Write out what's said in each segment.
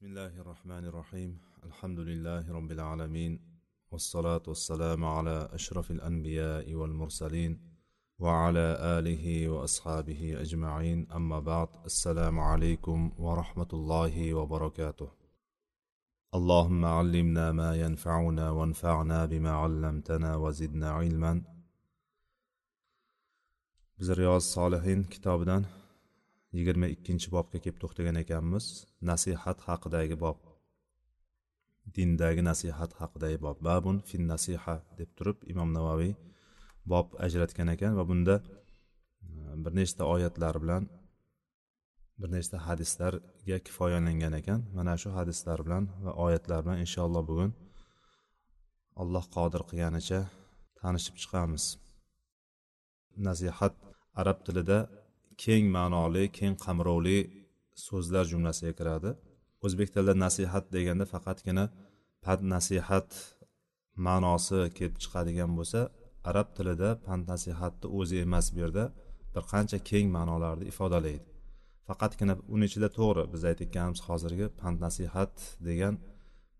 بسم الله الرحمن الرحيم الحمد لله رب العالمين والصلاة والسلام على أشرف الأنبياء والمرسلين وعلى آله وأصحابه أجمعين أما بعد السلام عليكم ورحمة الله وبركاته اللهم علمنا ما ينفعنا وانفعنا بما علمتنا وزدنا علما riyoz solihin kitobidan yigirma ikkinchi bobga kelib to'xtagan ekanmiz. Nasihat haqidagi bob. Dindagi nasihat haqidagi bob. Babun fin nasiha deb turib imom navoiy bob ajratgan ekan va bunda e, bir nechta oyatlar bilan bir nechta hadislarga kifoyalangan ekan. Mana shu hadislar bilan va oyatlar bilan inshaalloh bugun alloh qodir qilganicha tanishib chiqamiz. Nasihat arab tilida keng ma'noli keng qamrovli so'zlar jumlasiga kiradi. O'zbek tilida nasihat deganda faqatgina pand nasihat ma'nosi kelib chiqadigan bo'lsa arab tilida pand nasihatni o'zi emas bu yerda bir qancha keng ma'nolarni ifodalaydi. Faqatgina uni ichida to'g'ri biz aytayotganimiz hozirgi pand nasihat degan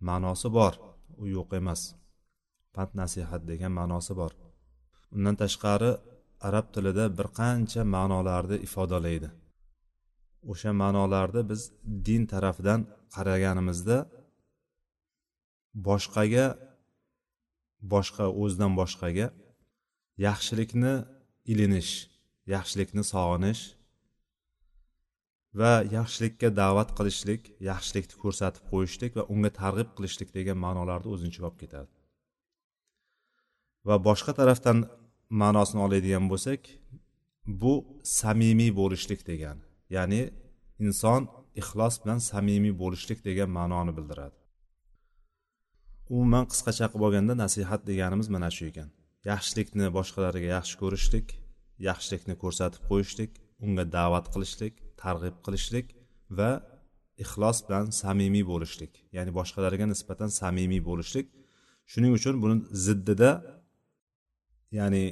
ma'nosi bor u yo'q emas. Pand nasihat degan ma'nosi bor. Undan tashqari arab tilida bir qancha ma'nolarni ifodalaydi. O'sha ma'nolarni biz din tarafidan qaraganimizda boshqaga boshqa o'zidan boshqaga yaxshilikni ilinish yaxshilikni sog'inish va yaxshilikka da'vat qilishlik yaxshilikni ko'rsatib qo'yishlik va unga targ'ib qilishlik degan ma'nolarni o'z ichiga olib ketadi. Va boshqa tarafdan ma'nosini oladigan bo'lsak bu samimiy bo'lishlik degani ya'ni inson ixlos bilan samimiy bo'lishlik degan ma'noni bildiradi. Umuman qisqacha qilib olganda nasihat deganimiz mana shu ekan. Yaxshilikni boshqalarga yaxshi ko'rishlik yaxshilikni ko'rsatib qo'yishlik unga da'vat qilishlik targ'ib qilishlik va ixlos bilan samimiy bo'lishlik ya'ni boshqalarga nisbatan samimiy bo'lishlik. Shuning uchun buni ziddida ya'ni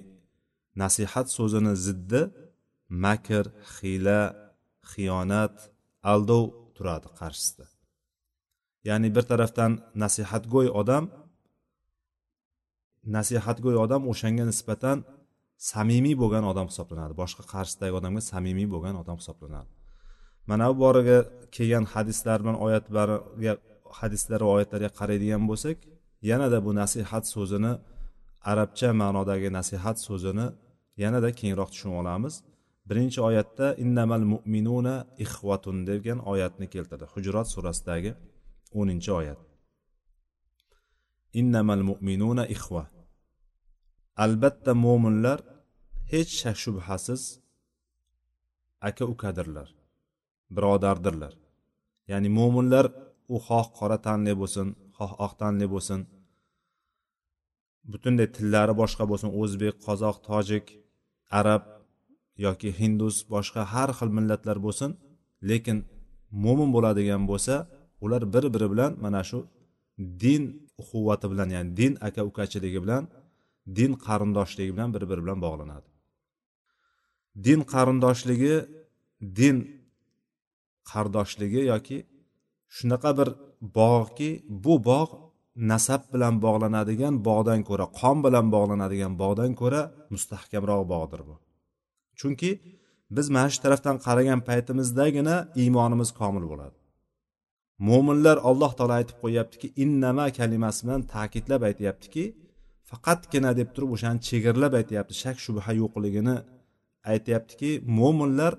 nasihat so'zini ziddi makr hiyla xiyonat aldov turadi qarshisida. Ya'ni bir tarafdan nasihatgo'y odam nasihatgo'y odam o'shanga nisbatan samimiy bo'lgan odam hisoblanadi. Boshqa qarshisidagi odamga samimiy bo'lgan odam hisoblanadi. Mana bu boraga kelgan hadislar bilan oyatlarga hadislar va oyatlarga qaraydigan bo'lsak yanada bu nasihat so'zini arabcha ma'nodagi nasihat so'zini yanada kengroq tushunib olamiz. Birinchi oyatda innamal mu'minuna ixvatun degan oyatni keltirdi. Hujrat surasidagi o'ninchi oyat. Innamal mu'minuna ixva albatta mo'minlar hech shak shubhasiz aka ukadirlar birodardirlar. Ya'ni mo'minlar u xoh qora tanli bo'lsin xoh oq tanli bo'lsin butunlay tillari boshqa bo'lsin o'zbek qozoq tojik arab yoki hindus boshqa har xil millatlar bo'lsin. Lekin mo'min bo'ladigan bo'lsa ular bir biri bilan mana shu din quvvati bilan ya'ni din aka ukachiligi bilan din qarindoshligi bilan bir biri bilan bog'lanadi. Din qarindoshligi din qardoshligi yoki shunaqa bir bog'ki bu bog' nasab bilan bog'lanadigan bog'dan ko'ra qon bilan bog'lanadigan bog'dan ko'ra mustahkamroq bog'dir bu. Chunki biz mana shu tarafdan qaragan paytimizdagina iymonimiz komil bo'ladi. Mo'minlar alloh taolo aytib qo'yyaptiki innama kalimasi bilan ta'kidlab aytyaptiki faqatgina deb turib o'shani chegirlab aytyapti shak shubha yo'qligini aytyaptiki mo'minlar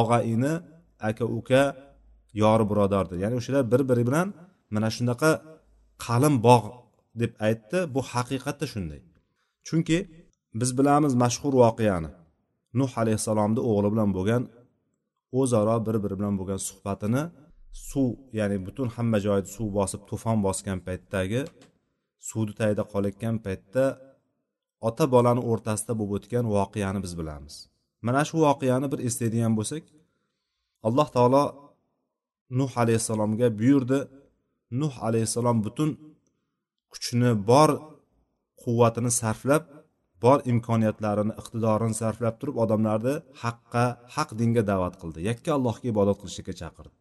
og'a ini aka uka yori birodardir ya'ni o'shalar bir biri bilan mana shunaqa qalin bog' deb aytdi. Bu haqiqatda shunday. Chunki biz bilamiz mashhur voqeani. Nuh alayhissalomni o'g'li bilan bo'lgan o'zaro bir biri bilan bo'lgan suhbatini suv ya'ni butun hamma joyni suv bosib to'fon bosgan paytdagi suvni tagida qolayotgan paytda ota bolani o'rtasida bo'lib o'tgan voqeani biz bilamiz. Mana shu voqeani bir eslaydigan bo'lsak alloh taolo nuh alayhissalomga buyurdi. Nuh alayhissalom butun kuchini bor quvvatini sarflab bor imkoniyatlarini iqtidorini sarflab turib odamlarni haqqa haq dinga da'vat qildi. Yakka allohga ibodat qilishlikka chaqirdi.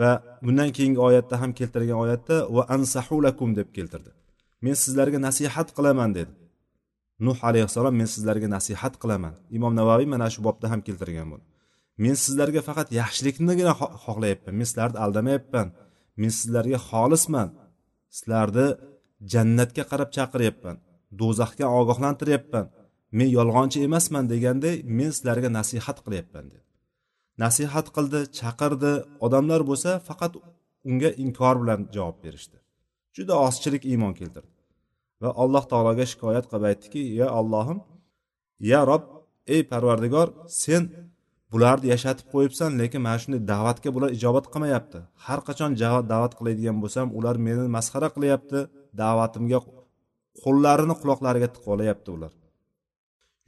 Va bundan keyingi oyatda ham keltirgan oyatda va ansahulakum deb keltirdi. Men sizlarga nasihat qilaman dedi. Nuh alayhissalom men sizlarga nasihat qilaman imom navoiy mana shu bobda ham keltirgan buni. Men sizlarga faqat yaxshiliknigina xohlayapman men sizlarni aldamayapman men sizlarga xolisman. Sizlarni jannatga qarab chaqiryapman. Do'zaxga ogohlantiryapman. Men yolg'onchi emasman deganday men sizlarga nasihat qilyapman dedi. Nasihat qildi chaqirdi. Odamlar bo'lsa faqat unga inkor bilan javob berishdi. Juda ozchilik iymon keltirdi. Va alloh taologa shikoyat qilib aytdiki ya allohim ya rob ey parvardigor sen bularni yashatib qo'yibsan lekin mana shunday da'vatga bular ijobat qilmayapti. Har qachon da'vat qiladigan bo'lsam ular meni masxara qilyapti da'vatimga qo'llarini quloqlariga tiqib olyapti ular.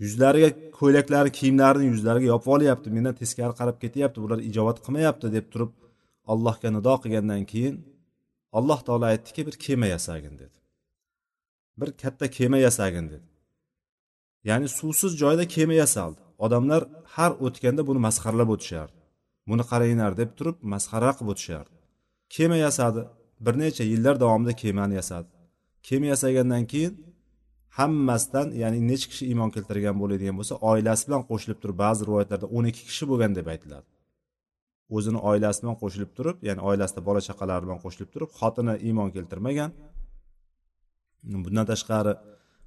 Yuzlariga ko'ylaklari kiyimlarini yuzlariga yopib olyapti mendan teskari qarab ketyapti bular ijobat qilmayapti deb turib allohga nido qilgandan keyin alloh taolo aytdiki bir kema yasagin dedi. Bir katta kema yasagin dedi. Ya'ni suvsiz joyda kema yasaldi. Odamlar har o'tganda buni masxaralab o'tishardi. Buni qaranglar deb turib masxara qilib o'tishardi. Kema yasadi. Bir necha yillar davomida kemani yasadi. Kema yasagandan keyin hammasidan ya'ni necha kishi iymon keltirgan bo'ladigan bo'lsa oilasi bilan qo'shilib turib ba'zi rivoyatlarda o'n ikki kishi bo'lgan deb aytiladi. O'zini oilasi bilan qo'shilib turib ya'ni oilasida bola chaqalari bilan qo'shilib turib xotini iymon keltirmagan. Bundan tashqari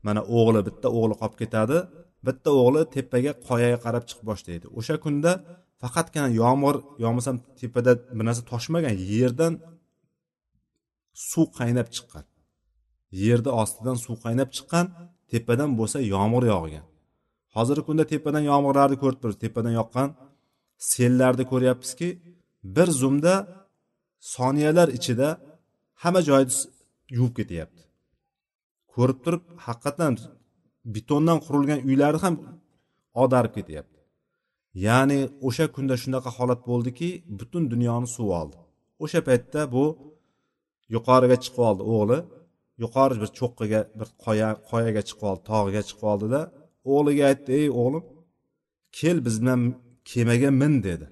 mana o'g'li bitta o'g'li qolib ketadi. Bitta o'g'li tepaga qoyaga qarab chiqib boshlaydi. O'sha kunda faqatgina yomg'ir yo tepada bir narsa toshmagan yerdan suv qaynab chiqqan. Yerni ostidan suv qaynab chiqqan tepadan bo'lsa yomg'ir yog'gan. Hozirgi kunda tepadan yomg'irlarni ko'rib turibmiz tepadan yoqqan sellarni ko'ryapmizki bir zumda soniyalar ichida hamma joyni yuvib ketyapti. Ko'rib turib haqiqatdan betondan qurilgan uylarni ham odarib ketyapti. Ya'ni o'sha kunda shunaqa holat bo'ldiki butun dunyoni suv oldi. O'sha paytda bu yuqoriga chiqib oldi o'g'li. Yuqori bir cho'qqiga bir qoya qoyaga chiqib oldi tog'iga chiqib oldida o'g'liga aytdi ey o'g'lim kel biz bilan kemaga min dedi.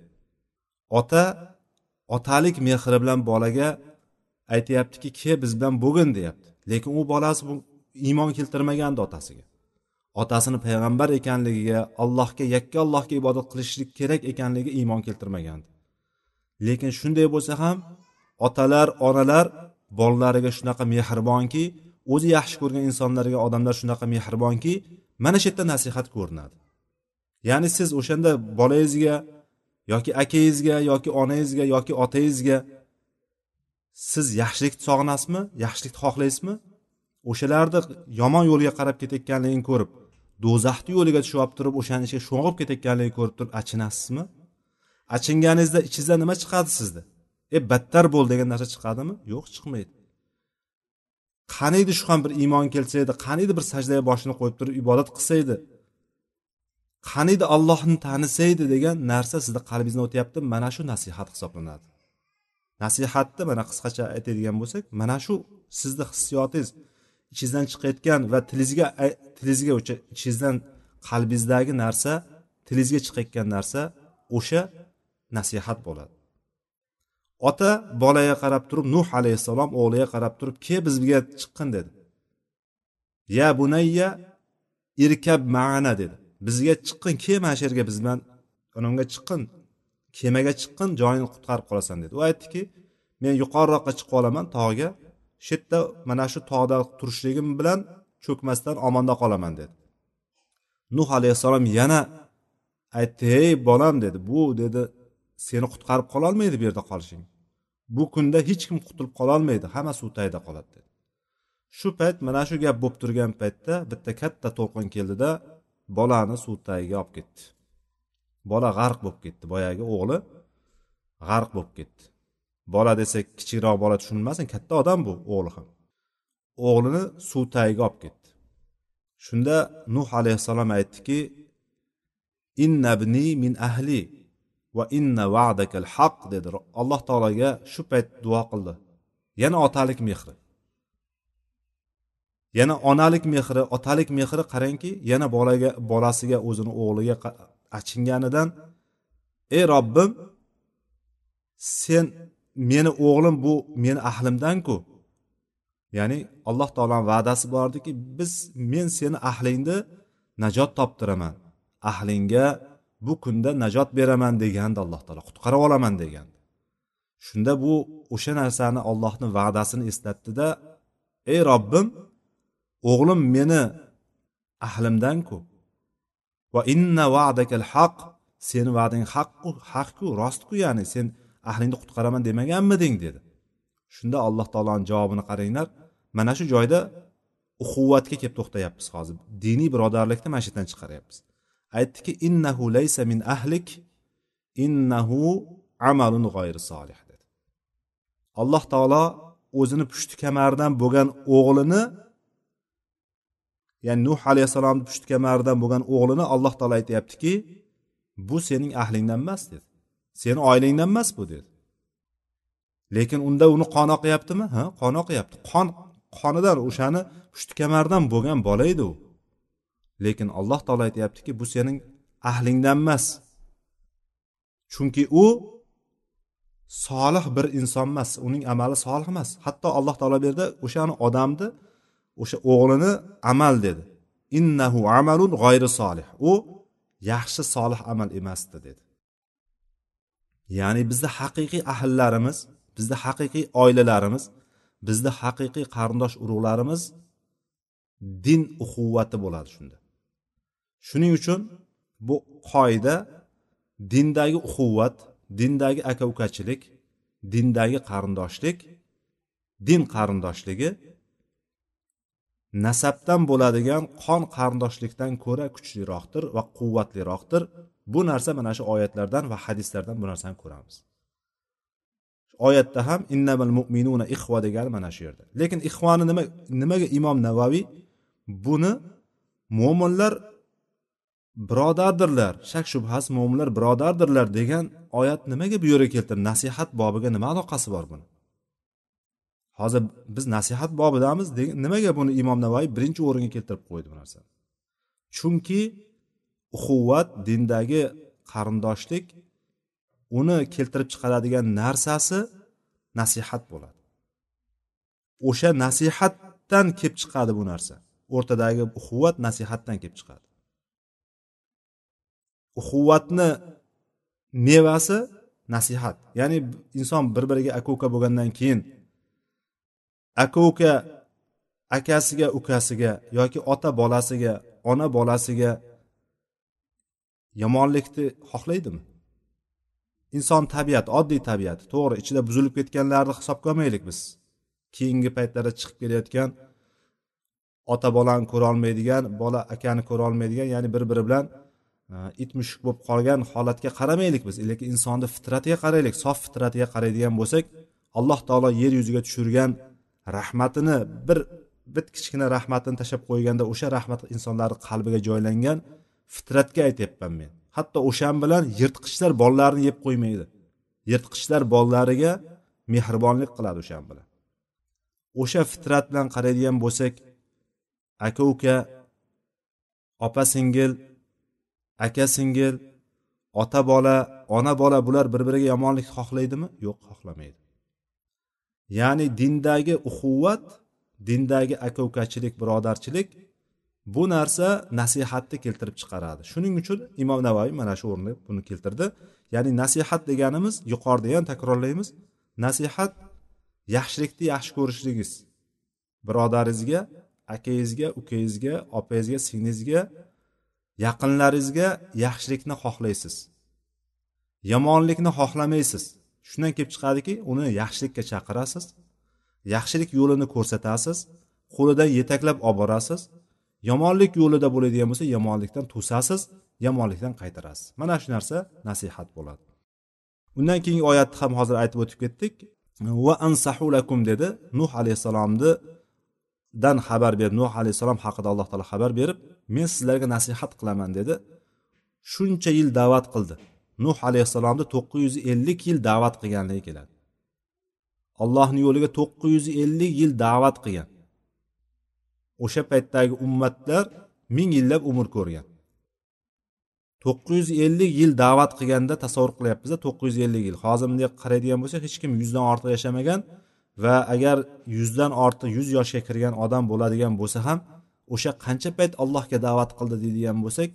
Ota otalik mehri bilan bolaga aytyaptiki ke biz bilan bo'lgin deyapti. Lekin u bolasi bu iymon keltirmagandi otasiga. Otasini payg'ambar ekanligiga allohga yakka allohga ibodat qilishlik kerak ekanligiga iymon keltirmagandi. Lekin shunday bo'lsa ham otalar onalar bolalariga shunaqa mehribonki o'zi yaxshi ko'rgan insonlarga odamlar shunaqa mehribonki mana shu yerda nasihat ko'rinadi. Ya'ni siz o'shanda bolangizga yoki akangizga yoki onangizga yoki otangizga siz yaxshilikni sog'inasizmi yaxshilikni xohlaysizmi o'shalarni yomon yo'lga qarab ketayotganligini ko'rib do'zaxni yo'liga tushib turib o'shani ichiga sho'ng'ib ketayotganligini ko'rib turib achinasizmi? Achinganingizda ichingizdan nima chiqadi sizni e battar bo'l degan narsa chiqadimi? Yo'q chiqmaydi. Qaniydi shu ham bir iymon kelsa edi qaniydi bir sajdaga boshini qo'yib turib ibodat qilsa edi qaniydi allohni tanisaydi degan narsa sizni qalbingizdan o'tyapti mana shu nasihat hisoblanadi. Nasihatni mana qisqacha aytadigan bo'lsak mana shu sizni hissiyotingiz. Ichingizdan chiqayotgan va tilingizga tilingizga o'sha ichingizdan qalbingizdagi narsa tilingizga chiqayotgan narsa o'sha nasihat bo'ladi. Ota bolaga qarab turib nuh alayhissalom o'g'liga qarab turib ke bizga chiqqin dedi. Ya bunayya irkab maana dedi. Bizga chiqqin ke mana shu yerga biz bilan unga chiqqin kemaga chiqqin joyingni qutqarib qolasan dedi. U aytdiki men yuqoriroqqa chiqib olaman tog'ga shu yerda mana shu tog'da turishligim bilan cho'kmasdan omonda qolaman dedi. Nuh alayhissalom yana aytdi ey bolam dedi. Bu dedi seni qutqarib qololmaydi bu yerda qolishing. Bu kunda hech kim qutulib qololmaydi hamma suv tagida qoladi dedi. Shu payt mana shu gap bo'lib turgan paytda bitta katta to'lqin keldida bolani suv tagiga olib ketdi. Bola g'arq bo'lib ketdi boyagi o'g'li g'arq bo'lib ketdi. Bola desak kichikroq bola tushunmasin katta odam bu o'g'li ham. O'g'lini suv tagiga olib ketdi. Shunda nuh alayhissalom aytdiki innabni min ahli va inna va'dakal haq dedi. Alloh taologa shu payt duo qildi. Yana otalik mehri. Yana onalik mehri otalik mehri qarangki yana bolaga bolasiga o'zini o'g'liga achinganidan ey robbim sen meni o'g'lim bu meni ahlimdanku. Ya'ni alloh taoloni va'dasi bordiki biz men seni ahlingni najot toptiraman. Ahlingga bu kunda najot beraman degandi alloh taolo qutqarib olaman degandi. Shunda bu o'sha narsani ollohni va'dasini eslatdida ey robbim o'g'lim meni ahlimdanku. Va inna va'dakal haq seni va'dang haqqu haqku rostku ya'ni sen ahlingni qutqaraman demaganmiding? dedi. Shunda alloh taoloni javobini qaranglar. Mana shu joyda uquvvatga kelib to'xtayapmiz hozir. Diniy birodarlikni mana shu yerdan chiqaryapmiz. Aytdiki innahu laysa min ahlik innahu amalun g'oyri solih dedi. Alloh taolo o'zini pushti kamaridan bo'lgan o'g'lini ya'ni nuh alayhissalomni pushti kamaridan bo'lgan o'g'lini alloh taolo aytyaptiki bu sening ahlingdan emas dedi. Seni oilangdan emas bu dedi. Lekin unda uni qon oqyaptimi? Ha qon oqyapti. Qon qonidan o'shani pushtikamardan bo'lgan bola edi u. Lekin alloh taolo aytyaptiki bu sening ahlingdan emas. Chunki u solih bir inson emas uning amali solih emas. Hatto alloh taolo bu yerda o'shani odamni o'sha o'g'lini amal dedi. Innahu amalun g'oyri solih. U yaxshi solih amal emasdi dedi. Ya'ni bizni haqiqiy ahllarimiz bizni haqiqiy oilalarimiz bizni haqiqiy qarindosh urug'larimiz din uquvvati bo'ladi shunda. Shuning uchun bu qoida dindagi uquvvat dindagi aka ukachilik dindagi qarindoshlik din qarindoshligi nasabdan bo'ladigan qon qarindoshlikdan ko'ra kuchliroqdir va quvvatliroqdir. Bu narsa mana shu oyatlardan va hadislardan bu narsani ko'ramiz. Oyatda ham innamal mu'minuna ixva degani mana shu yerda. Lekin ixvani nima nimaga imom navaviy buni mo'minlar birodardirlar shak shubhasiz mo'minlar birodardirlar degan oyat nimaga bu yerga keltirdi? Nasihat bobiga nima aloqasi bor buni? Hozir biz nasihat bobidamiz nimaga buni imom navoiy birinchi o'ringa keltirib qo'ydi bu narsani? Chunki uquvvat dindagi qarindoshlik uni keltirib chiqaradigan narsasi nasihat bo'ladi. O'sha nasihatdan kelib chiqadi bu narsa. O'rtadagi uquvvat nasihatdan kelib chiqadi. Uquvvatni mevasi nasihat. Ya'ni inson bir biriga aka uka bo'lgandan keyin aka uka akasiga ukasiga yoki ota bolasiga ona bolasiga yomonlikni xohlaydimi? Inson tabiat oddiy tabiat to'g'ri ichida buzilib ketganlarni hisobga olmaylik biz. Keyingi paytlarda chiqib kelayotgan ota bolani ko'rolmaydigan bola akani ko'rolmaydigan ya'ni bir biri bilan e, it mushuk bo'lib qolgan holatga qaramaylik biz. Lekin insonni fitratiga qaraylik sof fitratiga qaraydigan bo'lsak alloh taolo yer yuziga tushirgan rahmatini bir bit kichkina rahmatini tashlab qo'yganda o'sha rahmat insonlarni qalbiga joylangan fitratga aytyapman men. Hatto o'shan bilan yirtqichlar bolalarini yeb qo'ymaydi. Yirtqichlar bolalariga mehribonlik qiladi o'shan bilan. O'sha fitrat bilan qaraydigan bo'lsak aka uka opa singil aka singil ota bola ona bola bular bir biriga yomonlik xohlaydimi? Yo'q xohlamaydi. Ya'ni dindagi uquvvat dindagi aka ukachilik birodarchilik bu narsa nasihatni keltirib chiqaradi. Shuning uchun imom navoiy mana shu o'rinda buni keltirdi. Ya'ni nasihat deganimiz yuqorida ham takrorlaymiz. Nasihat yaxshilikni yaxshi ko'rishligingiz. Birodaringizga akangizga ukangizga opangizga singlingizga yaqinlaringizga yaxshilikni xohlaysiz. Yomonlikni xohlamaysiz. Shundan kelib chiqadiki uni yaxshilikka chaqirasiz. Yaxshilik yo'lini ko'rsatasiz. Qo'lidan yetaklab olib borasiz yomonlik yo'lida bo'ladigan bo'lsa yomonlikdan to'sasiz yomonlikdan qaytarasiz. Mana shu narsa nasihat bo'ladi. Undan keyingi oyatni ham hozir aytib o'tib ketdik. Va ansahulakum dedi. Nuh alayhissalomni dan xabar berib nuh alayhissalom haqida alloh taolo xabar berib men sizlarga nasihat qilaman dedi. Shuncha yil da'vat qildi. Nuh alayhissalomni to'qqiz yuz ellik yil da'vat qilganligi keladi. Allohni yo'liga to'qqiz yuz ellik yil da'vat qilgan. O'sha paytdagi ummatlar ming yillab umr ko'rgan to'qqiz yuz ellik yil da'vat qilganda tasavvur qilyapmiz to'qqiz yuz ellik yil. Hozir bunday qaraydigan bo'lsak hech kim yuzdan ortiq yashamagan va agar yuzdan ortiq yuz yoshga kirgan odam bo'ladigan bo'lsa ham o'sha qancha payt allohga da'vat qildi deydigan bo'lsak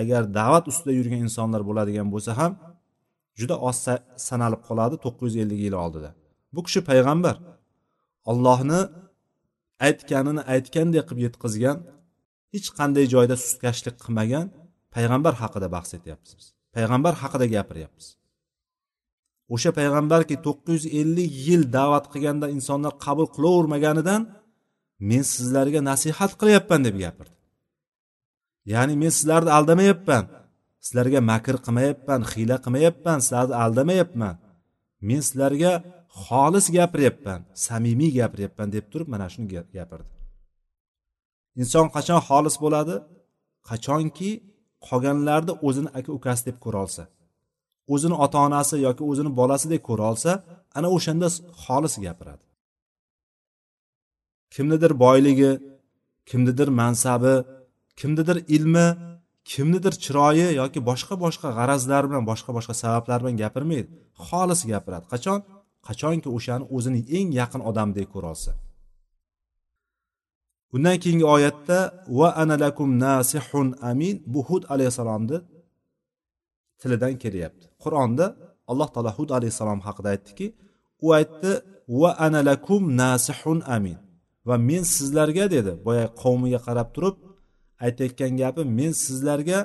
agar da'vat ustida yurgan insonlar bo'ladigan bo'lsa ham juda oz sanalib qoladi to'qqiz yuz ellik yil oldida. Bu kishi payg'ambar. Ollohni aytganini aytgandek qilib yetkazgan hech qanday joyda sustkashlik qilmagan payg'ambar haqida bahs etyapmiz biz payg'ambar haqida gapiryapmiz o'sha payg'ambarki to'qqiz yuz ellik yil da'vat qilganda insonlar qabul qilavermaganidan men sizlarga nasihat qilyapman deb gapirdi. Ya'ni men sizlarni aldamayapman sizlarga makr qilmayapman hiyla qilmayapman sizlarni aldamayapman men sizlarga xolis gapiryapman samimiy gapiryapman deb turib mana shuni gapirdi. Inson qachon xolis bo'ladi? Qachonki qolganlarni o'zini aka ukasi deb ko'ra olsa o'zini ota onasi yoki o'zini bolasidek ko'ra olsa ana o'shanda xolis gapiradi. Kimnidir boyligi kimnidir mansabi kimnidir ilmi kimnidir chiroyi yoki boshqa boshqa g'arazlar bilan boshqa boshqa sabablar bilan gapirmaydi. Xolis gapiradi. Qachon? Qachonki o'shani o'zini eng yaqin odamdek ko'ra olsa undan keyingi oyatda va ana lakum nasihun amin. Bu hud alayhissalomni tilidan kelyapti. Qur'onda alloh taolo hud alayhissalom haqida aytdiki u aytdi va ana lakum nasihun amin. Va men sizlarga dedi. Boyagi qavmiga qarab turib aytayotgan gapi men sizlarga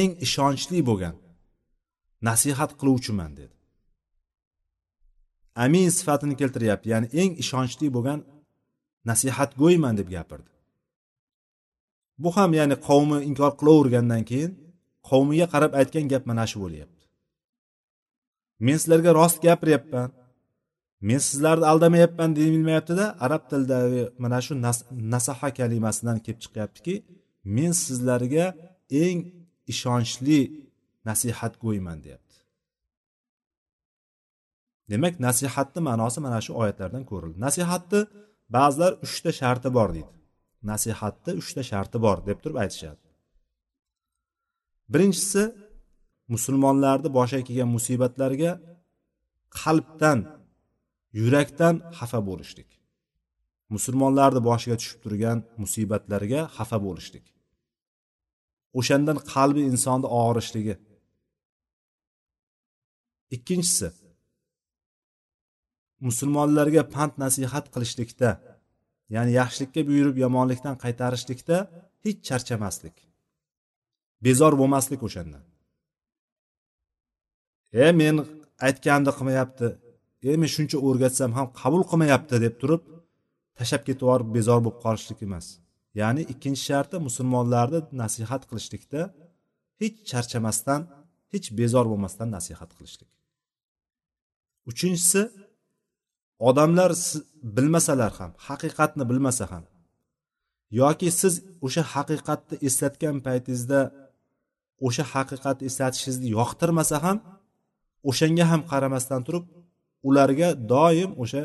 eng ishonchli bo'lgan nasihat qiluvchiman dedi. Amin sifatini keltiryapti. Ya'ni eng ishonchli bo'lgan nasihatgo'yman deb gapirdi. Bu ham ya'ni qavmi inkor qilavergandan keyin qavmiga qarab aytgan gap mana shu bo'lyapti. Men sizlarga rost gapiryapman. Men sizlarni aldamayapman deyilmayaptida arab tilidagi mana shu nasaha kalimasidan kelib chiqyaptiki men sizlarga eng ishonchli nasihatgo'yman deyapti. Demak nasihatni ma'nosi mana shu oyatlardan ko'rildi. Nasihatni ba'zilar uchta sharti bor deydi. Nasihatni uchta sharti bor deb turib aytishadi. Birinchisi musulmonlarni boshiga kelgan musibatlarga qalbdan yurakdan xafa bo'lishlik. Musulmonlarni boshiga tushib turgan musibatlarga xafa bo'lishlik. O'shandan qalbi insonni og'rishligi. Ikkinchisi musulmonlarga pand nasihat qilishlikda ya'ni yaxshilikka buyurib yomonlikdan qaytarishlikda hech charchamaslik. Bezor bo'lmaslik o'shandan e men aytganimni qilmayapti. E men shuncha o'rgatsam ham qabul qilmayapti deb turib tashlab ketib yuborib bezor bo'lib qolishlik emas. Ya'ni ikkinchi sharti musulmonlarni nasihat qilishlikda hech charchamasdan hech bezor bo'lmasdan nasihat qilishlik. Uchinchisi odamlar bilmasalar ham haqiqatni bilmasa ham yoki siz o'sha haqiqatni eslatgan paytingizda o'sha haqiqatni eslatishingizni yoqtirmasa ham o'shanga ham qaramasdan turib ularga doim o'sha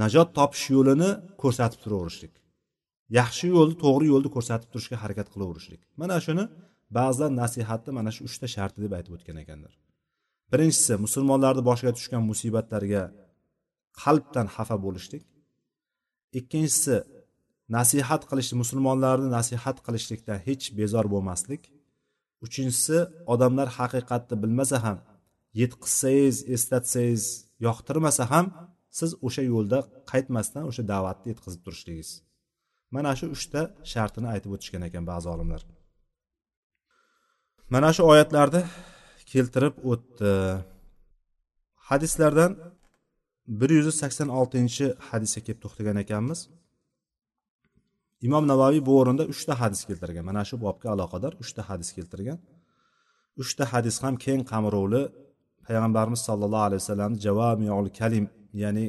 najot topish yo'lini ko'rsatib turaverishlik. Yaxshi yo'lni to'g'ri yo'lni ko'rsatib turishga harakat qilaverishlik. Mana shuni ba'zilar nasihatni mana shu uchta sharti deb aytib o'tgan ekanlar. Birinchisi musulmonlarni boshiga tushgan musibatlarga qalbdan xafa bo'lishlik. Ikkinchisi nasihat qilish musulmonlarni nasihat qilishlikdan hech bezor bo'lmaslik. Uchinchisi odamlar haqiqatni bilmasa ham yetqizsangiz eslatsangiz yoqtirmasa ham siz o'sha yo'lda qaytmasdan o'sha da'vatni yetkazib turishligingiz. Mana shu uchta shartini aytib o'tishgan ekan ba'zi olimlar. Mana shu oyatlarda keltirib o'tdi. Hadislardan bir yuz sakson oltinchi hadisga kelib to'xtagan ekanmiz. Imom navoiy bu o'rinda uchta hadis keltirgan. Mana shu bobga aloqador uchta hadis keltirgan. Uchta hadis ham keng qamrovli. Payg'ambarimiz sollallohu alayhi vasallamni javomiul kalim ya'ni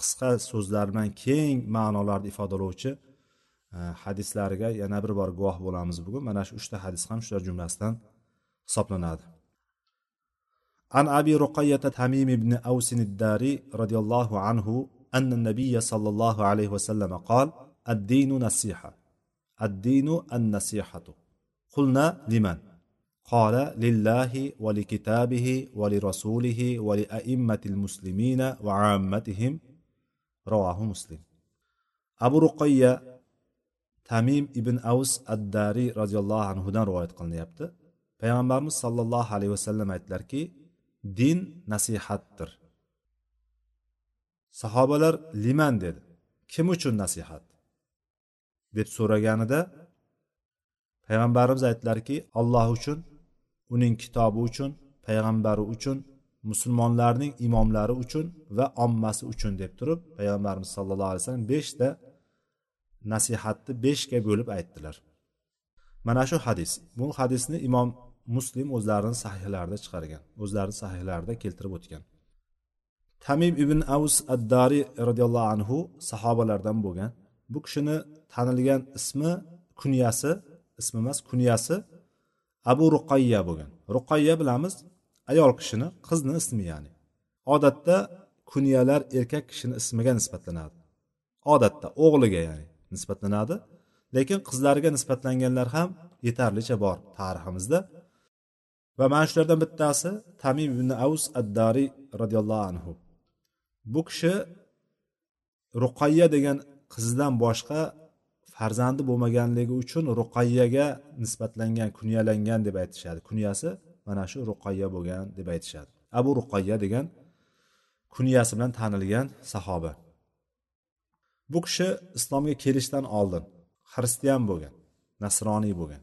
qisqa so'zlar bilan keng ma'nolarni ifodalovchi e, hadislariga yana bir bor guvoh bo'lamiz bugun. Mana shu uchta hadis ham shular jumlasidan hisoblanadi. عن أبي رقية تميم بن أوس الداري رضي الله عنه أن النبي صلى الله عليه وسلم قال الدين نصيحة. الدين النصيحة. قلنا لمن؟ قال لله ولكتابه ولرسوله ولأئمة المسلمين وعامتهم. رواه مسلم. أبو رقية تميم ابن أوس الداري رضي الله عنه دان رواية قلنا يبت. پیامبرمز صلى الله عليه وسلم أتلركي din nasihatdir. Sahobalar liman dedi. Kim uchun nasihat? deb so'raganida payg'ambarimiz aytdilarki alloh uchun uning kitobi uchun payg'ambari uchun musulmonlarning imomlari uchun va ommasi uchun deb turib payg'ambarimiz sallallohu alayhi vasallam beshta nasihatni beshga bo'lib aytdilar. Mana shu hadis. Bu hadisni imom muslim o'zlarini sahihlarida chiqargan o'zlarini sahihlarida keltirib o'tgan. Tamim ibn avus addari roziyallohu anhu sahobalardan bo'lgan. Bu kishini tanilgan ismi kunyasi ismi emas kunyasi abu ruqayya bo'lgan. Ruqayya bilamiz ayol kishini qizni ismi ya'ni. Odatda kunyalar erkak kishini ismiga nisbatlanadi. Odatda o'g'liga ya'ni nisbatlanadi. Lekin qizlariga nisbatlanganlar ham yetarlicha bor tariximizda. Va mana shulardan bittasi tamim ibn avs addariy roziyallohu anhu. Bu kishi ruqayya degan qizidan boshqa farzandi bo'lmaganligi uchun ruqayyaga nisbatlangan kunyalangan deb aytishadi. Kunyasi mana shu ruqayya bo'lgan deb aytishadi. Abu ruqayya degan kunyasi bilan tanilgan sahoba. Bu kishi islomga kelishdan oldin xristian bo'lgan nasroniy bo'lgan.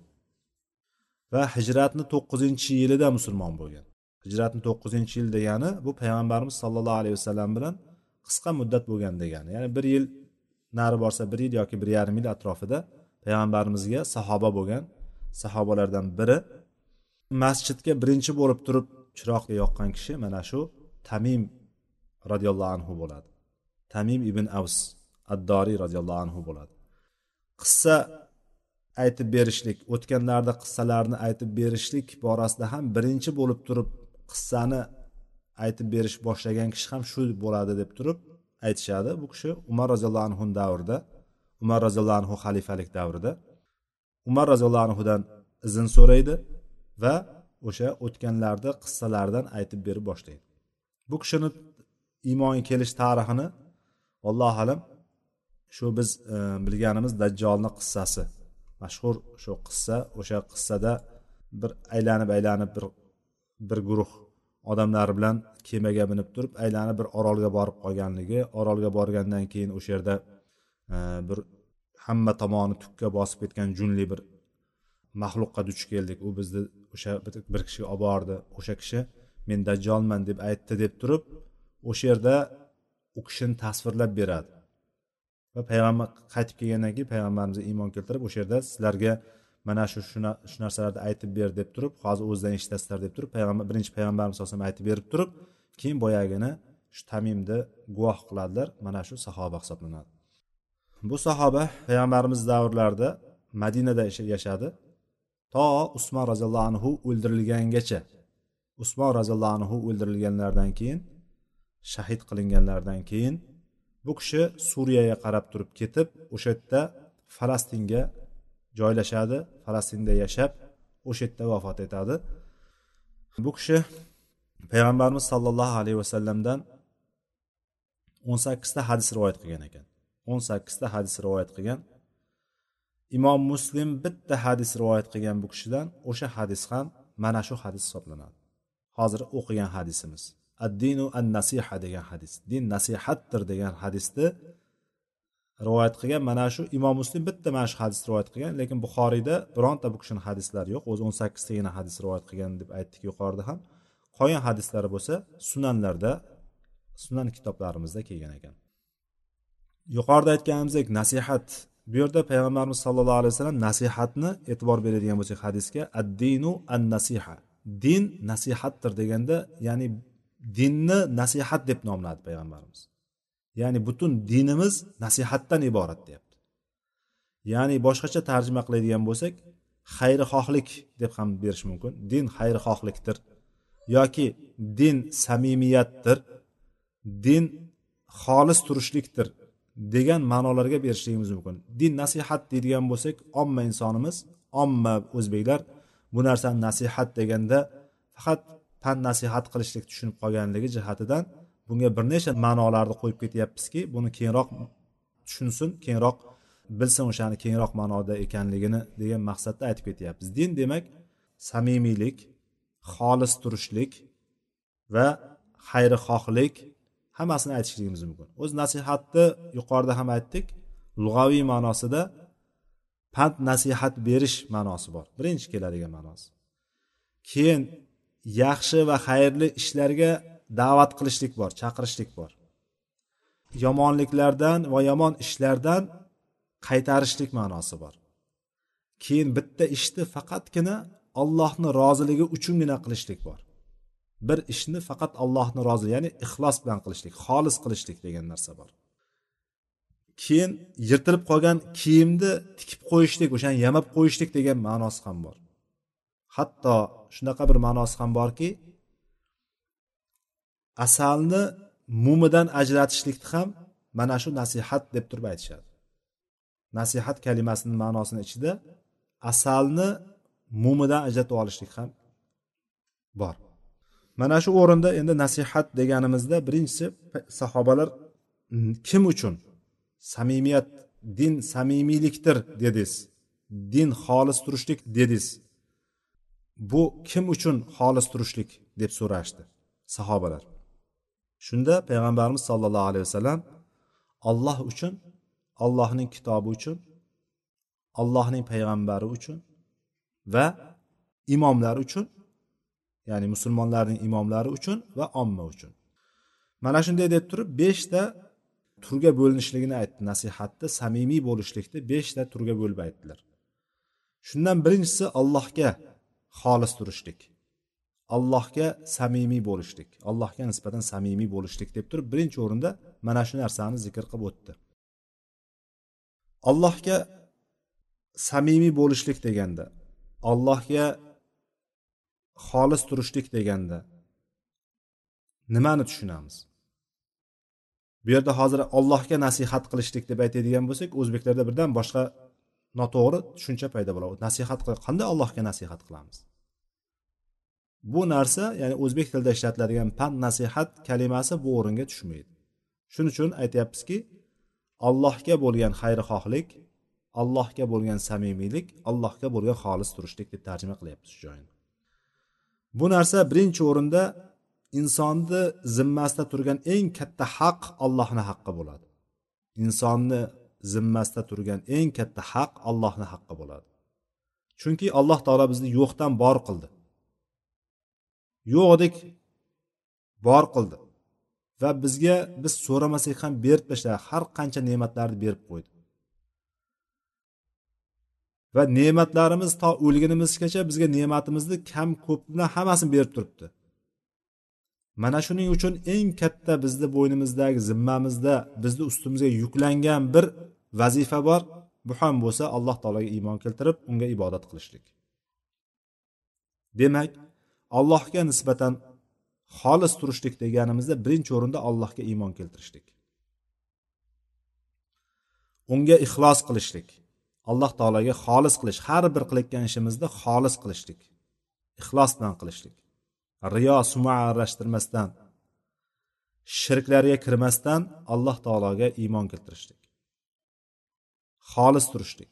Va hijratni to'qqizinchi yilida musulmon bo'lgan. Hijratni to'qqizinchi yil degani bu payg'ambarimiz sollallohu alayhi vasallam bilan qisqa muddat bo'lgan degani. Ya'ni bir yil nari borsa bir yil yoki bir yarim yil atrofida payg'ambarimizga sahoba bo'lgan sahobalardan biri masjidga birinchi bo'lib turib chiroq yoqqan kishi mana shu tamim roziyallohu anhu bo'ladi. Tamim ibn avs addoriy roziyallohu anhu bo'ladi. Qissa aytib berishlik o'tganlarda qissalarni aytib berishlik borasida ham birinchi bo'lib turib qissani aytib berish boshlagan kishi ham shu bo'ladi deb turib aytishadi. Bu kishi umar roziyallohu anhu davrida umar roziyallohu anhu xalifalik davrida. Umar roziyallohu anhudan izn so'raydi va o'sha o'tganlarni qissalardan aytib berib boshlaydi. Bu kishini iymonga kelish tarixini allohu alam shu biz e, bilganimiz dajjolni qissasi. Mashhur shu qissa o'sha qissada bir aylanib aylanib bir bir guruh odamlar bilan kemaga minib turib aylanib bir orolga borib qolganligi orolga borgandan keyin o'sha yerda e, bir hamma tomoni tukka bosib ketgan junli bir maxluqqa duch keldik. U bizni o'sha bir kishiga olib bordi. O'sha kishi men dajjolman deb aytdi deb turib o'sha yerda u kishini tasvirlab beradi. Va payg'ambar qaytib kelgandan keyin payg'ambarimizga iymon keltirib o'sha yerda sizlarga mana shu shu narsalarni aytib ber deb turib hozir o'zidan eshitasizlar deb turib payg'ambar birinchi payg'ambarimiz alayhi aytib berib turib keyin boyagini shu tamimni guvoh qiladilar mana shu sahoba hisoblanadi. Bu sahoba payg'ambarimiz davrlarida madinada yashadi. To usmon roziyallohu anhu o'ldirilgangacha usmon roziyallohu anhu o'ldirilganlaridan keyin shahid qilinganlaridan keyin bu kishi suriyaga qarab turib ketib o'sha yerda falastinga joylashadi falastinda yashab o'sha yerda vafot etadi. Bu kishi payg'ambarimiz sollallohu alayhi vasallamdan o'n sakkizta hadis rivoyat qilgan ekan. O'n sakkizta hadis rivoyat qilgan. Imom muslim bitta hadis rivoyat qilgan bu kishidan o'sha hadis ham mana shu hadis hisoblanadi. Hozir o'qigan hadisimiz. Addinu an nasiha degan hadis. Din nasihatdir degan hadisni rivoyat qilgan mana shu imom muslim bitta mana shu hadisni rivoyat qilgan lekin buxoriyda bironta bu kishini hadislari yo'q. O'zi o'n sakkiztagina hadis rivoyat qilgan deb aytdik yuqorida ham. Qolgan hadislari bo'lsa sunanlarda sunan kitoblarimizda kelgan ekan. Yuqorida aytganimizdek nasihat. Bu yerda payg'ambarimiz sallallohu alayhi vasallam nasihatni e'tibor beradigan bo'lsak hadisga addinu an nasiha din nasihatdir deganda ya'ni dinni nasihat deb nomladi payg'ambarimiz. Ya'ni butun dinimiz nasihatdan iborat deyapti. Ya'ni boshqacha tarjima qiladigan bo'lsak xayrixohlik deb ham berish mumkin. Din xayrixohlikdir. Yoki din samimiyatdir. Din xolis turishlikdir degan ma'nolarga berishligimiz mumkin. Din nasihat deydigan bo'lsak omma insonimiz omma o'zbeklar bu narsani nasihat deganda faqat pand nasihat qilishlik tushunib qolganligi jihatidan bunga bir necha ma'nolarni qo'yib ketyapmizki buni keyinroq tushunsin keyinroq bilsin o'shani keyinroq ma'noda ekanligini degan maqsadda aytib ketyapmiz. Din demak samimiylik xolis turishlik va xayrixohlik hammasini aytishligimiz mumkin. O'z nasihatni yuqorida ham aytdik lug'aviy ma'nosida pand nasihat berish ma'nosi bor. Birinchi keladigan ma'nosi. Keyin yaxshi va xayrli ishlarga da'vat qilishlik bor chaqirishlik bor. Yomonliklardan va yomon ishlardan qaytarishlik ma'nosi bor. Keyin bitta ishni faqatgina allohni roziligi uchungina qilishlik bor. Bir ishni faqat allohni rozi ya'ni ixlos bilan qilishlik xolis qilishlik degan narsa bor. Keyin yirtilib qolgan kiyimni tikib qo'yishlik o'shani yamab qo'yishlik degan ma'nosi ham bor. Hatto shunaqa bir ma'nosi ham borki asalni mumidan ajratishlikni ham mana shu nasihat deb turib aytishadi. Nasihat kalimasini ma'nosini ichida asalni mumidan ajratib olishlik ham bor. Mana shu o'rinda endi nasihat deganimizda birinchisi sahobalar kim uchun samimiyat din samimiylikdir dedingiz din xolis turishlik dedingiz? Bu kim uchun xolis turishlik deb so'rashdi sahobalar. Shunda payg'ambarimiz sollallohu alayhi vasallam olloh uchun allohning kitobi uchun allohning payg'ambari uchun va imomlar uchun ya'ni musulmonlarning imomlari uchun va omma uchun. Mana shunday deb turib beshta turga bo'linishligini aytdi nasihatni samimiy bo'lishlikni beshta turga bo'lib aytdilar. Shundan birinchisi allohga xolis turishlik allohga samimiy bo'lishlik allohga nisbatan samimiy bo'lishlik deb turib birinchi o'rinda mana shu narsani zikr qilib o'tdi. Allohga samimiy bo'lishlik deganda allohga xolis turishlik deganda nimani tushunamiz? Bu yerda hozir allohga nasihat qilishlik deb aytadigan bo'lsak o'zbeklarda birdan boshqa noto'g'ri tushuncha paydo bo'ladi. Nasihat qanday allohga nasihat qilamiz? Bu narsa ya'ni o'zbek tilida ishlatiladigan pand nasihat kalimasi bu o'ringa tushmaydi. Shuning uchun aytyapmizki allohga bo'lgan xayrixohlik allohga bo'lgan samimiylik allohga bo'lgan xolis turishlik deb tarjima qilyapmiz shu joyini bu narsa birinchi o'rinda insonni zimmasida turgan eng katta haq allohni haqqi bo'ladi. Insonni zimmasida turgan eng katta haq allohni haqqi bo'ladi. Chunki alloh taolo bizni yo'qdan bor qildi. Yo'q edik bor qildi. Va bizga biz so'ramasak ham berib tashladi har qancha ne'matlarni berib qo'ydi. Va ne'matlarimiz to o'lgunimizgacha bizga ne'matimizni kam ko'pni hammasini berib turibdi. Mana shuning uchun eng katta bizni bo'ynimizdagi zimmamizda bizni ustimizga yuklangan bir vazifa bor bu ham bo'lsa alloh taologa iymon keltirib unga ibodat qilishlik. Demak allohga nisbatan xolis turishlik deganimizda birinchi o'rinda allohga iymon keltirishlik. Unga ixlos qilishlik alloh taologa xolis qilish har bir qilayotgan ishimizni xolis qilishlik ixlos bilan qilishlik. Riyo suma aralashtirmasdan shirklarga kirmasdan alloh taologa iymon keltirishlik. Xolis turishlik.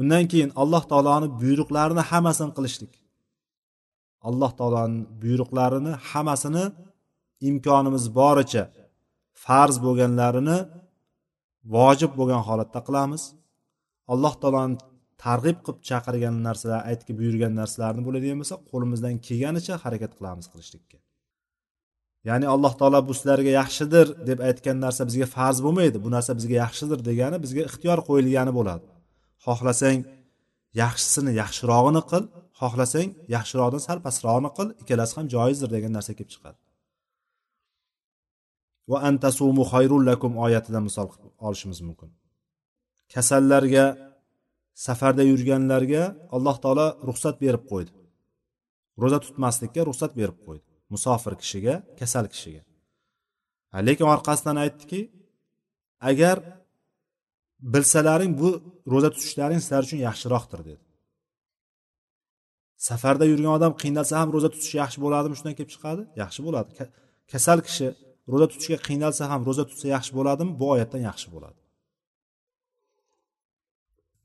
Undan keyin alloh taoloni buyruqlarini hammasini qilishlik. Alloh taoloni buyruqlarini hammasini imkonimiz boricha farz bo'lganlarini vojib bo'lgan holatda qilamiz. Alloh taoloni targ'ib qilib chaqirgan narsalar aytib buyurgan narsalarni bo'ladigan bo'lsa qo'limizdan kelganicha harakat qilamiz qilishlikka. Ya'ni alloh taolo bu sizlarga yaxshidir deb aytgan narsa bizga farz bo'lmaydi. Bu narsa bizga yaxshidir degani bizga ixtiyor qo'yilgani bo'ladi. Xohlasang yaxshisini yaxshirog'ini qil xohlasang yaxshiroqdan sal pastrog'ini qil ikkalasi ham joizdir degan narsa kelib chiqadi. Va antasumu xayrul lakum oyatidan misol olishimiz mumkin. Kasallarga safarda yurganlarga alloh taolo ruxsat berib qo'ydi. Ro'za tutmaslikka ruxsat berib qo'ydi. Musofir kishiga kasal kishiga. Lekin orqasidan aytdiki agar bilsalaring bu ro'za tutishlaring sizlar uchun yaxshiroqdir dedi. Safarda yurgan odam qiynalsa ham ro'za tutishi yaxshi bo'ladimi shundan kelib chiqadi? Yaxshi bo'ladi. Kasal kishi ro'za tutishga qiynalsa ham ro'za tutsa yaxshi bo'ladimi? Bu oyatdan yaxshi bo'ladi.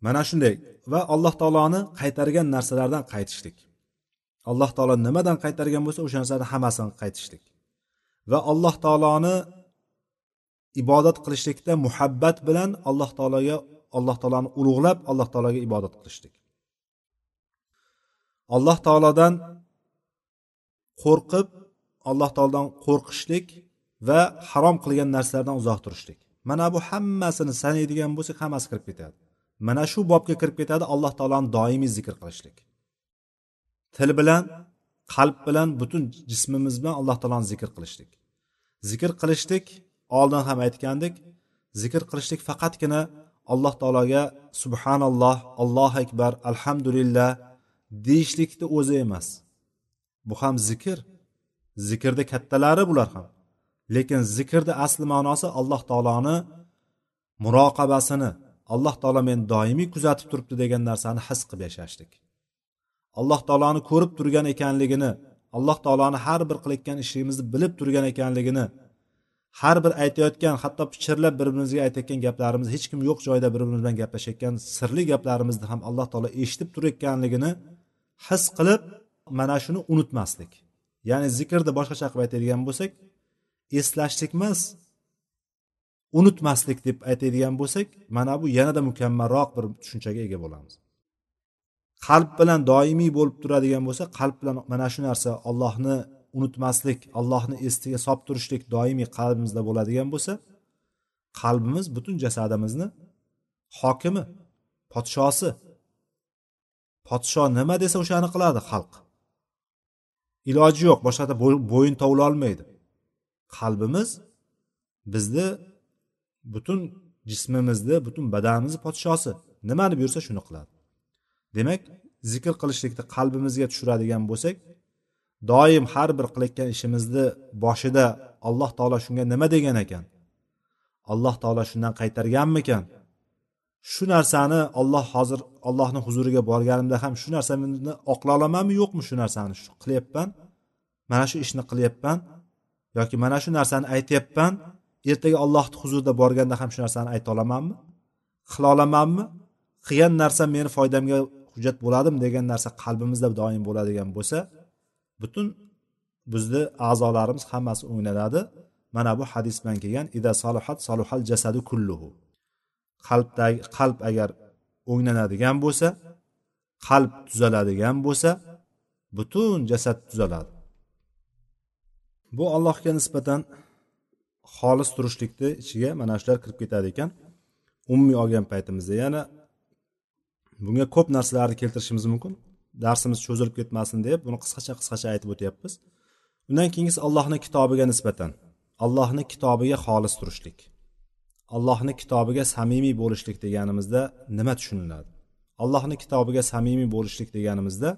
Mana shunday va alloh taoloni qaytargan narsalardan qaytishlik. Alloh taolo nimadan qaytargan bo'lsa o'sha narsani hammasini qaytishlik. Va alloh taoloni ibodat qilishlikda muhabbat bilan alloh taologa alloh taoloni ulug'lab alloh taologa ibodat qilishlik. Alloh taolodan qo'rqib alloh taolodan qo'rqishlik va harom qilgan narsalardan uzoq turishlik. Mana bu hammasini sanaydigan bo'lsak hammasi kirib ketadi. Mana shu bobga kirib ketadi alloh taoloni doimiy zikr qilishlik. Til bilan qalb bilan butun jismimiz bilan alloh taoloni zikr qilishlik. Zikr qilishlik oldin ham aytgandik zikr qilishlik faqatgina alloh taologa subhanalloh allohu akbar alhamdulillah deyishlikni o'zi emas. Bu ham zikr. Zikrni kattalari bular ham. Lekin zikrni asli ma'nosi alloh taoloni muroqabasini alloh taolo meni doimiy kuzatib turibdi degan narsani his qilib yashashlik. Alloh taoloni ko'rib turgan ekanligini alloh taoloni har bir qilayotgan ishimizni bilib turgan ekanligini har bir aytayotgan hatto pichirlab bir birimizga aytayotgan gaplarimiz hech kim yo'q joyda bir birimiz bilan gaplashayotgan sirli gaplarimizni ham alloh taolo eshitib turayotganligini his qilib mana shuni unutmaslik. Ya'ni zikrni boshqacha qilib aytadigan bo'lsak eslashlik emas unutmaslik deb aytadigan bo'lsak mana bu yanada mukammalroq bir tushunchaga ega bo'lamiz. Qalb bilan doimiy bo'lib turadigan bo'lsa qalb bilan mana shu narsa ollohni unutmaslik allohni esiga solib turishlik doimiy qalbimizda bo'ladigan bo'lsa qalbimiz butun jasadimizni hokimi podshosi. Podsho nima desa o'shani qiladi xalq. Iloji yo'q boshqada bo'yin tovlolmaydi qalbimiz bizni butun jismimizni butun badanimizni podshosi. Nimani buyursa shuni qiladi. Demak zikr qilishlikni qalbimizga tushiradigan bo'lsak doim har bir qilayotgan ishimizni boshida alloh taolo shunga nima degan ekan? Alloh taolo shundan qaytarganmikan? Shu narsani olloh hozir ollohni huzuriga borganimda ham shu narsamni oqla olamanmi yo'qmi shu narsani? Shu qilyapman mana shu ishni qilyapman yoki mana shu narsani aytyapman ertaga ollohni huzurida borganda ham shu narsani ayta olamanmi? Qila olamanmi? Qilgan narsam meni foydamga hujjat bo'ladimi degan narsa qalbimizda doim bo'ladigan bo'lsa butun bizni a'zolarimiz hammasi o'ynaladi. Mana bu hadis bilan kelgan ida salohat salohal jasadu kulluhu. Qalbdagi qalb agar o'nglanadigan bo'lsa qalb tuzaladigan bo'lsa butun jasad tuzaladi. Bu allohga nisbatan xolis turishlikni ichiga mana shular kirib ketadi ekan. Umumiy olgan paytimizda yana bunga ko'p narsalarni keltirishimiz mumkin. Darsimiz cho'zilib ketmasin deb buni qisqacha qisqacha aytib o'tyapmiz. Undan keyingisi allohni kitobiga nisbatan. Allohni kitobiga xolis turishlik. Allohni kitobiga samimiy bo'lishlik deganimizda nima tushuniladi? Allohni kitobiga samimiy bo'lishlik deganimizda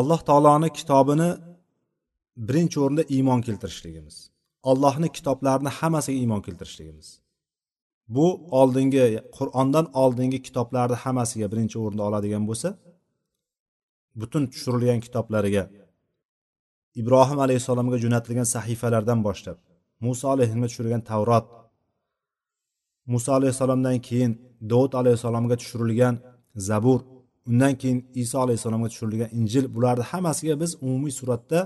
alloh taoloni kitobini birinchi o'rinda iymon keltirishligimiz. Allohni kitoblarini hammasiga iymon keltirishligimiz. Bu oldingi qur'ondan oldingi kitoblarni hammasiga birinchi o'rinda oladigan bo'lsa butun tushirilgan kitoblariga ibrohim alayhissalomga jo'natilgan sahifalardan boshlab muso alayhissalomga tushirilgan tavrot muso alayhissalomdan keyin dovud alayhissalomga tushirilgan zabur undan keyin iso alayhissalomga tushirilgan injil bularni hammasiga biz umumiy suratda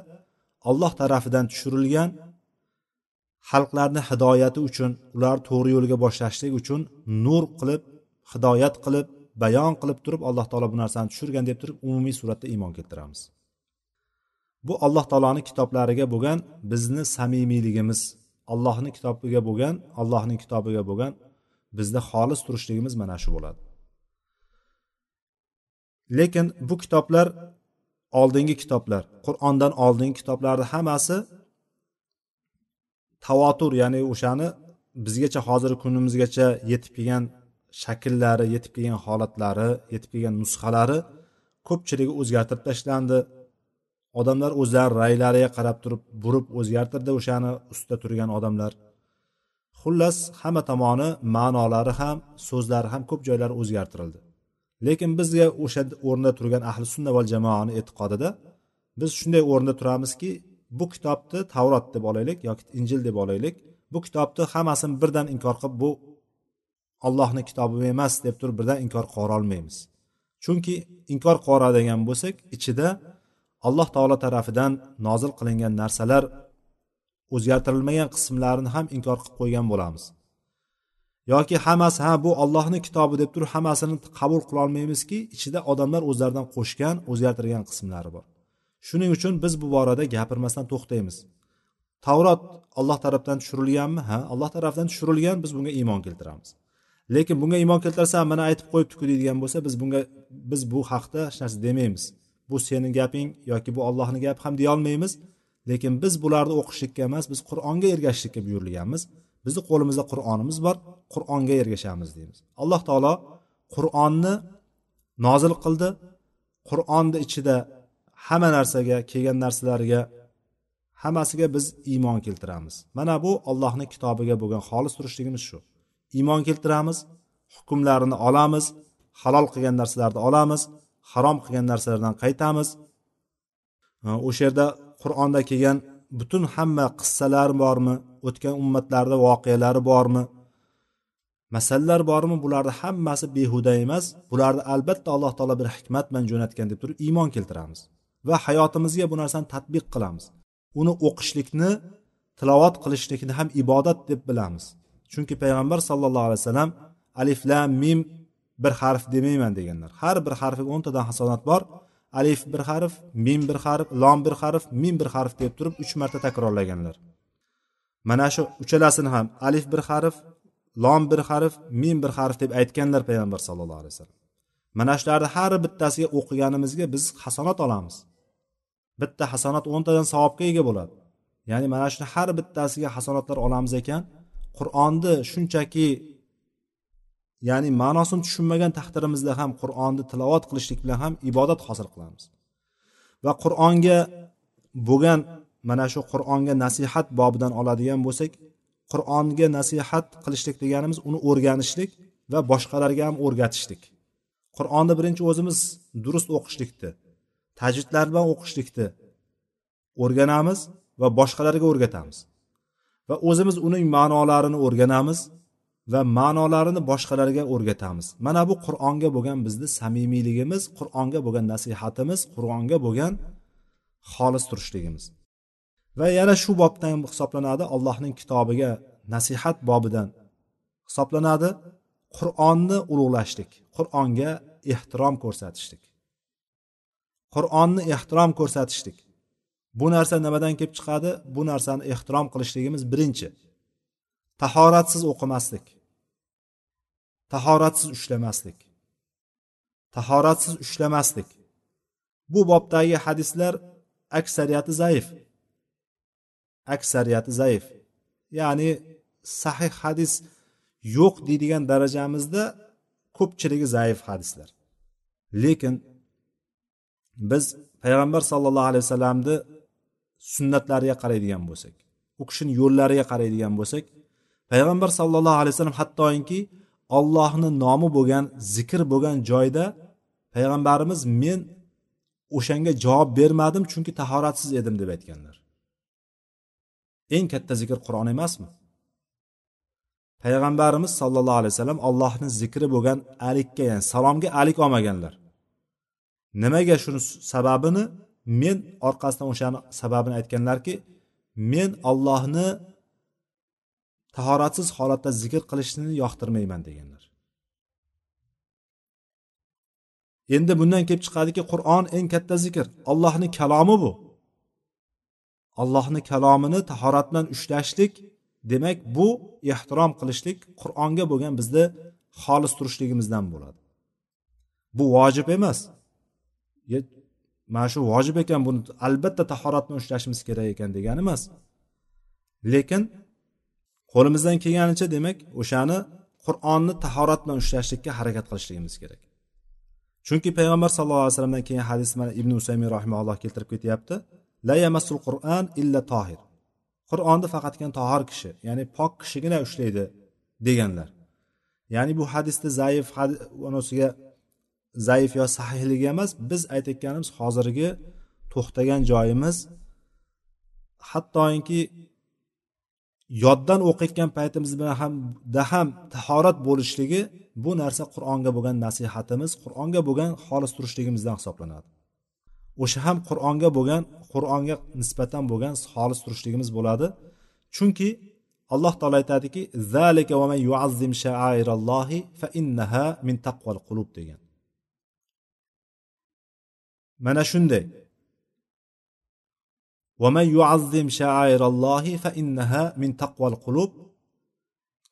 alloh tarafidan tushirilgan xalqlarni hidoyati uchun ular to'g'ri yo'lga boshlashlik uchun nur qilib hidoyat qilib bayon qilib turib alloh taolo bu narsani tushirgan deb turib umumiy suratda iymon keltiramiz. Bu alloh taoloni kitoblariga bo'lgan bizni samimiyligimiz allohni kitobiga bo'lgan allohning kitobiga bo'lgan bizda xolis turishligimiz mana shu bo'ladi. Lekin bu kitoblar oldingi kitoblar qur'ondan oldingi kitoblarni hammasi tavotur ya'ni o'shani bizgacha hozirgi kunimizgacha yetib kelgan shakllari yetib kelgan holatlari yetib kelgan nusxalari ko'pchiligi o'zgartirib tashlandi. Odamlar o'zlari raylariga qarab turib burib o'zgartirdi o'shani ustida turgan odamlar. Xullas hamma tomoni ma'nolari ham so'zlari ham ko'p joylari o'zgartirildi. Lekin bizga o'sha o'rnida turgan ahli sunna val jamoani e'tiqodida biz shunday o'rinda turamizki bu kitobni tavrot deb olaylik yoki injil deb olaylik. Bu kitobni hammasini birdan inkor qilib bu ollohni kitobi emas deb turib birdan inkor qilolmaymiz chunki inkor qiladigan bo'lsak ichida alloh taolo tarafidan nozil qilingan narsalar o'zgartirilmagan qismlarini ham inkor qilib qo'ygan bo'lamiz. Yoki hammasi ha bu ollohni kitobi deb turib hammasini qabul qilolmaymizki ichida odamlar o'zlaridan qo'shgan o'zgartirgan qismlari bor. Shuning uchun biz bu borada gapirmasdan to'xtaymiz. Tavrot alloh tarafdan tushirilganmi? Ha alloh tarafdan tushirilgan biz bunga iymon keltiramiz. Lekin bunga iymon keltirsam mana aytib qo'yibdiku deydigan bo'lsa biz bunga biz bu haqda hech narsa demaymiz. Bu seni gaping yoki bu ollohni gapi ham deyolmaymiz. Lekin biz bularni o'qishlikka emas biz qur'onga ergashishlikka buyurilganmiz. Bizni qo'limizda qur'onimiz bor qur'onga ergashamiz deymiz. Alloh taolo qur'onni nozil qildi. Qur'onni ichida hamma narsaga kelgan narsalarga hammasiga biz iymon keltiramiz. Mana bu ollohni kitobiga bo'lgan xolis turishligimiz shu. Iymon keltiramiz hukmlarini olamiz halol qilgan narsalarni olamiz harom qilgan narsalardan qaytamiz. O'sha yerda qur'onda kelgan butun hamma qissalar bormi o'tgan ummatlarda voqealari bormi masalalar bormi bularni hammasi behuda emas. Bularni albatta alloh taolo bir hikmat bilan jo'natgan deb turib iymon keltiramiz. Va hayotimizga bu narsani tadbiq qilamiz. Uni o'qishlikni tilovat qilishlikni ham ibodat deb bilamiz. Chunki payg'ambar sallallohu alayhi vasallam alif lam mim bir harf demayman deganlar. Har bir harfiga o'ntadan hasonat bor. Alif bir harf mim bir harf lom bir harf mim bir harf deb turib uch marta takrorlaganlar. Mana shu uchalasini ham alif bir harf lom bir harf mim bir harf deb aytganlar payg'ambar sallallohu alayhi vasallam. Mana shularni har bittasiga o'qiganimizga biz hasonat olamiz. Bitta hasanat o'ntadan savobga ega bo'ladi. Ya'ni mana shuni har bittasiga hasanatlar olamiz ekan. Qur'onni shunchaki ya'ni ma'nosini tushunmagan taqdirimizda ham qur'onni tilovat qilishlik bilan ham ibodat hosil qilamiz. Va qur'onga bo'lgan mana shu qur'onga nasihat bobidan oladigan bo'lsak qur'onga nasihat qilishlik deganimiz uni o'rganishlik va boshqalarga ham o'rgatishlik. Qur'onni birinchi o'zimiz durust o'qishlikni tajvidlar bilan o'qishlikni o'rganamiz va boshqalarga o'rgatamiz. Va o'zimiz uning ma'nolarini o'rganamiz va ma'nolarini boshqalarga o'rgatamiz. Mana bu qur'onga bo'lgan bizni samimiyligimiz qur'onga bo'lgan nasihatimiz qur'onga bo'lgan xolis turishligimiz. Va yana shu bobdan hisoblanadi allohning kitobiga nasihat bobidan hisoblanadi. Qur'onni ulug'lashlik qur'onga ehtirom ko'rsatishlik. Qur'onni ehtirom ko'rsatishlik. Bu narsa nimadan kelib chiqadi? Bu narsani ehtirom qilishligimiz birinchi. Tahoratsiz o'qimaslik. Tahoratsiz ushlamaslik. Tahoratsiz ushlamaslik. Bu bobdagi hadislar aksariyati zaif. Aksariyati zaif. Ya'ni sahih hadis yo'q deydigan darajamizda ko'pchiligi zaif hadislar. Lekin biz payg'ambar sollallohu alayhi vasallamni sunnatlariga qaraydigan bo'lsak u kishini yo'llariga qaraydigan bo'lsak payg'ambar sollallohu alayhi vasallam hattoki ollohni nomi bo'lgan zikr bo'lgan joyda payg'ambarimiz men o'shanga javob bermadim chunki tahoratsiz edim deb aytganlar. Eng katta zikr qur'on emasmi? Payg'ambarimiz sollallohu alayhi vasallam allohni zikri bo'lgan alikka ya'ni salomga alik olmaganlar. Nimaga shuni sababini? Men orqasidan o'shani sababini aytganlarki men ollohni tahoratsiz holatda zikr qilishni yoqtirmayman deganlar. Endi bundan kelib chiqadiki qur'on eng katta zikr. Allohni kalomi bu. Allohni kalomini tahorat bilan ushlashlik demak bu ehtirom qilishlik qur'onga bo'lgan bizni xolis turishligimizdan bo'ladi. Bu vojib emas. Mana shu vojib ekan buni albatta tahorat bilan ushlashimiz kerak ekan degani emas. Lekin qo'limizdan kelganicha demak o'shani qur'onni tahorat bilan ushlashlikka harakat qilishligimiz kerak. Chunki payg'ambar sallallohu alayhi vasallamdan keyin hadis mana ibn usaymiy rahimalloh keltirib ketyapti. La yamassul qur'an illa tohir. Qur'onni faqatgina tohir kishi ya'ni pok kishigina ushlaydi deganlar. Ya'ni bu hadisni zaif anosiga zaif yo sahihligi emas biz aytayotganimiz hozirgi to'xtagan joyimiz. Hattoki yoddan o'qiyotgan paytimiz hamda ham tahorat bo'lishligi bu narsa qur'onga bo'lgan nasihatimiz qur'onga bo'lgan xolis turishligimizdan hisoblanadi. O'sha ham qur'onga bo'lgan qur'onga nisbatan bo'lgan xolis turishligimiz bo'ladi. Chunki alloh taolo aytadiki zalika va man yuazzim sha'airallohi fa innaha min taqval qulub degan. mana shunday. Min taqval qulub.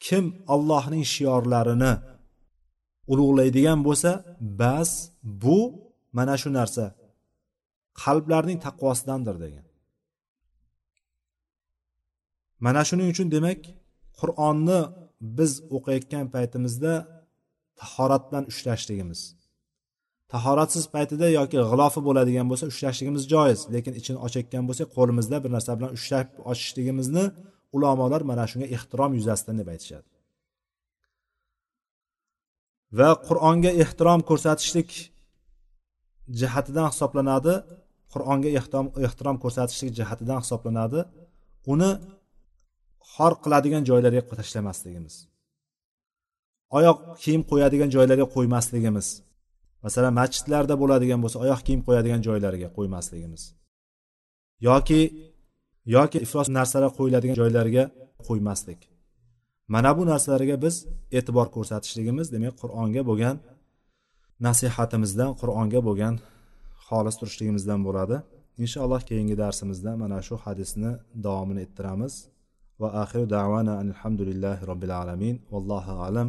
Kim allohning shiorlarini ulug'laydigan bo'lsa bas bu mana shu narsa. Qalblarning taqvosidandir degan. Mana shuning uchun demak qur'onni biz o'qiyotgan paytimizda tahorat bilan ushlashligimiz tahoratsiz paytida yoki g'ilofi bo'ladigan bo'lsa ushlashligimiz joiz lekin ichini ochayotgan bo'lsak qo'limizda bir narsa bilan ushlab ochishligimizni ulamolar mana shunga ehtirom yuzasidan deb aytishadi. Va qur'onga ehtirom ko'rsatishlik jihatidan hisoblanadi. Qur'onga ehtirom ko'rsatishlik jihatidan hisoblanadi. Uni xor qiladigan joylarga tashlamasligimiz. Oyoq kiyim qo'yadigan joylarga qo'ymasligimiz. Masalan masjidlarda bo'ladigan bo'lsa oyoq kiyim qo'yadigan joylariga qo'ymasligimiz. Yoki yoki iflos narsalar qo'yiladigan joylarga qo'ymaslik. Mana bu narsalarga biz e'tibor ko'rsatishligimiz demak qur'onga bo'lgan nasihatimizdan qur'onga bo'lgan xolis turishligimizdan bo'ladi. Inshaalloh keyingi darsimizda mana shu hadisni davomini ettiramiz. Va axiru davana alhamdulillahi robbil alamin. Vallohu alam.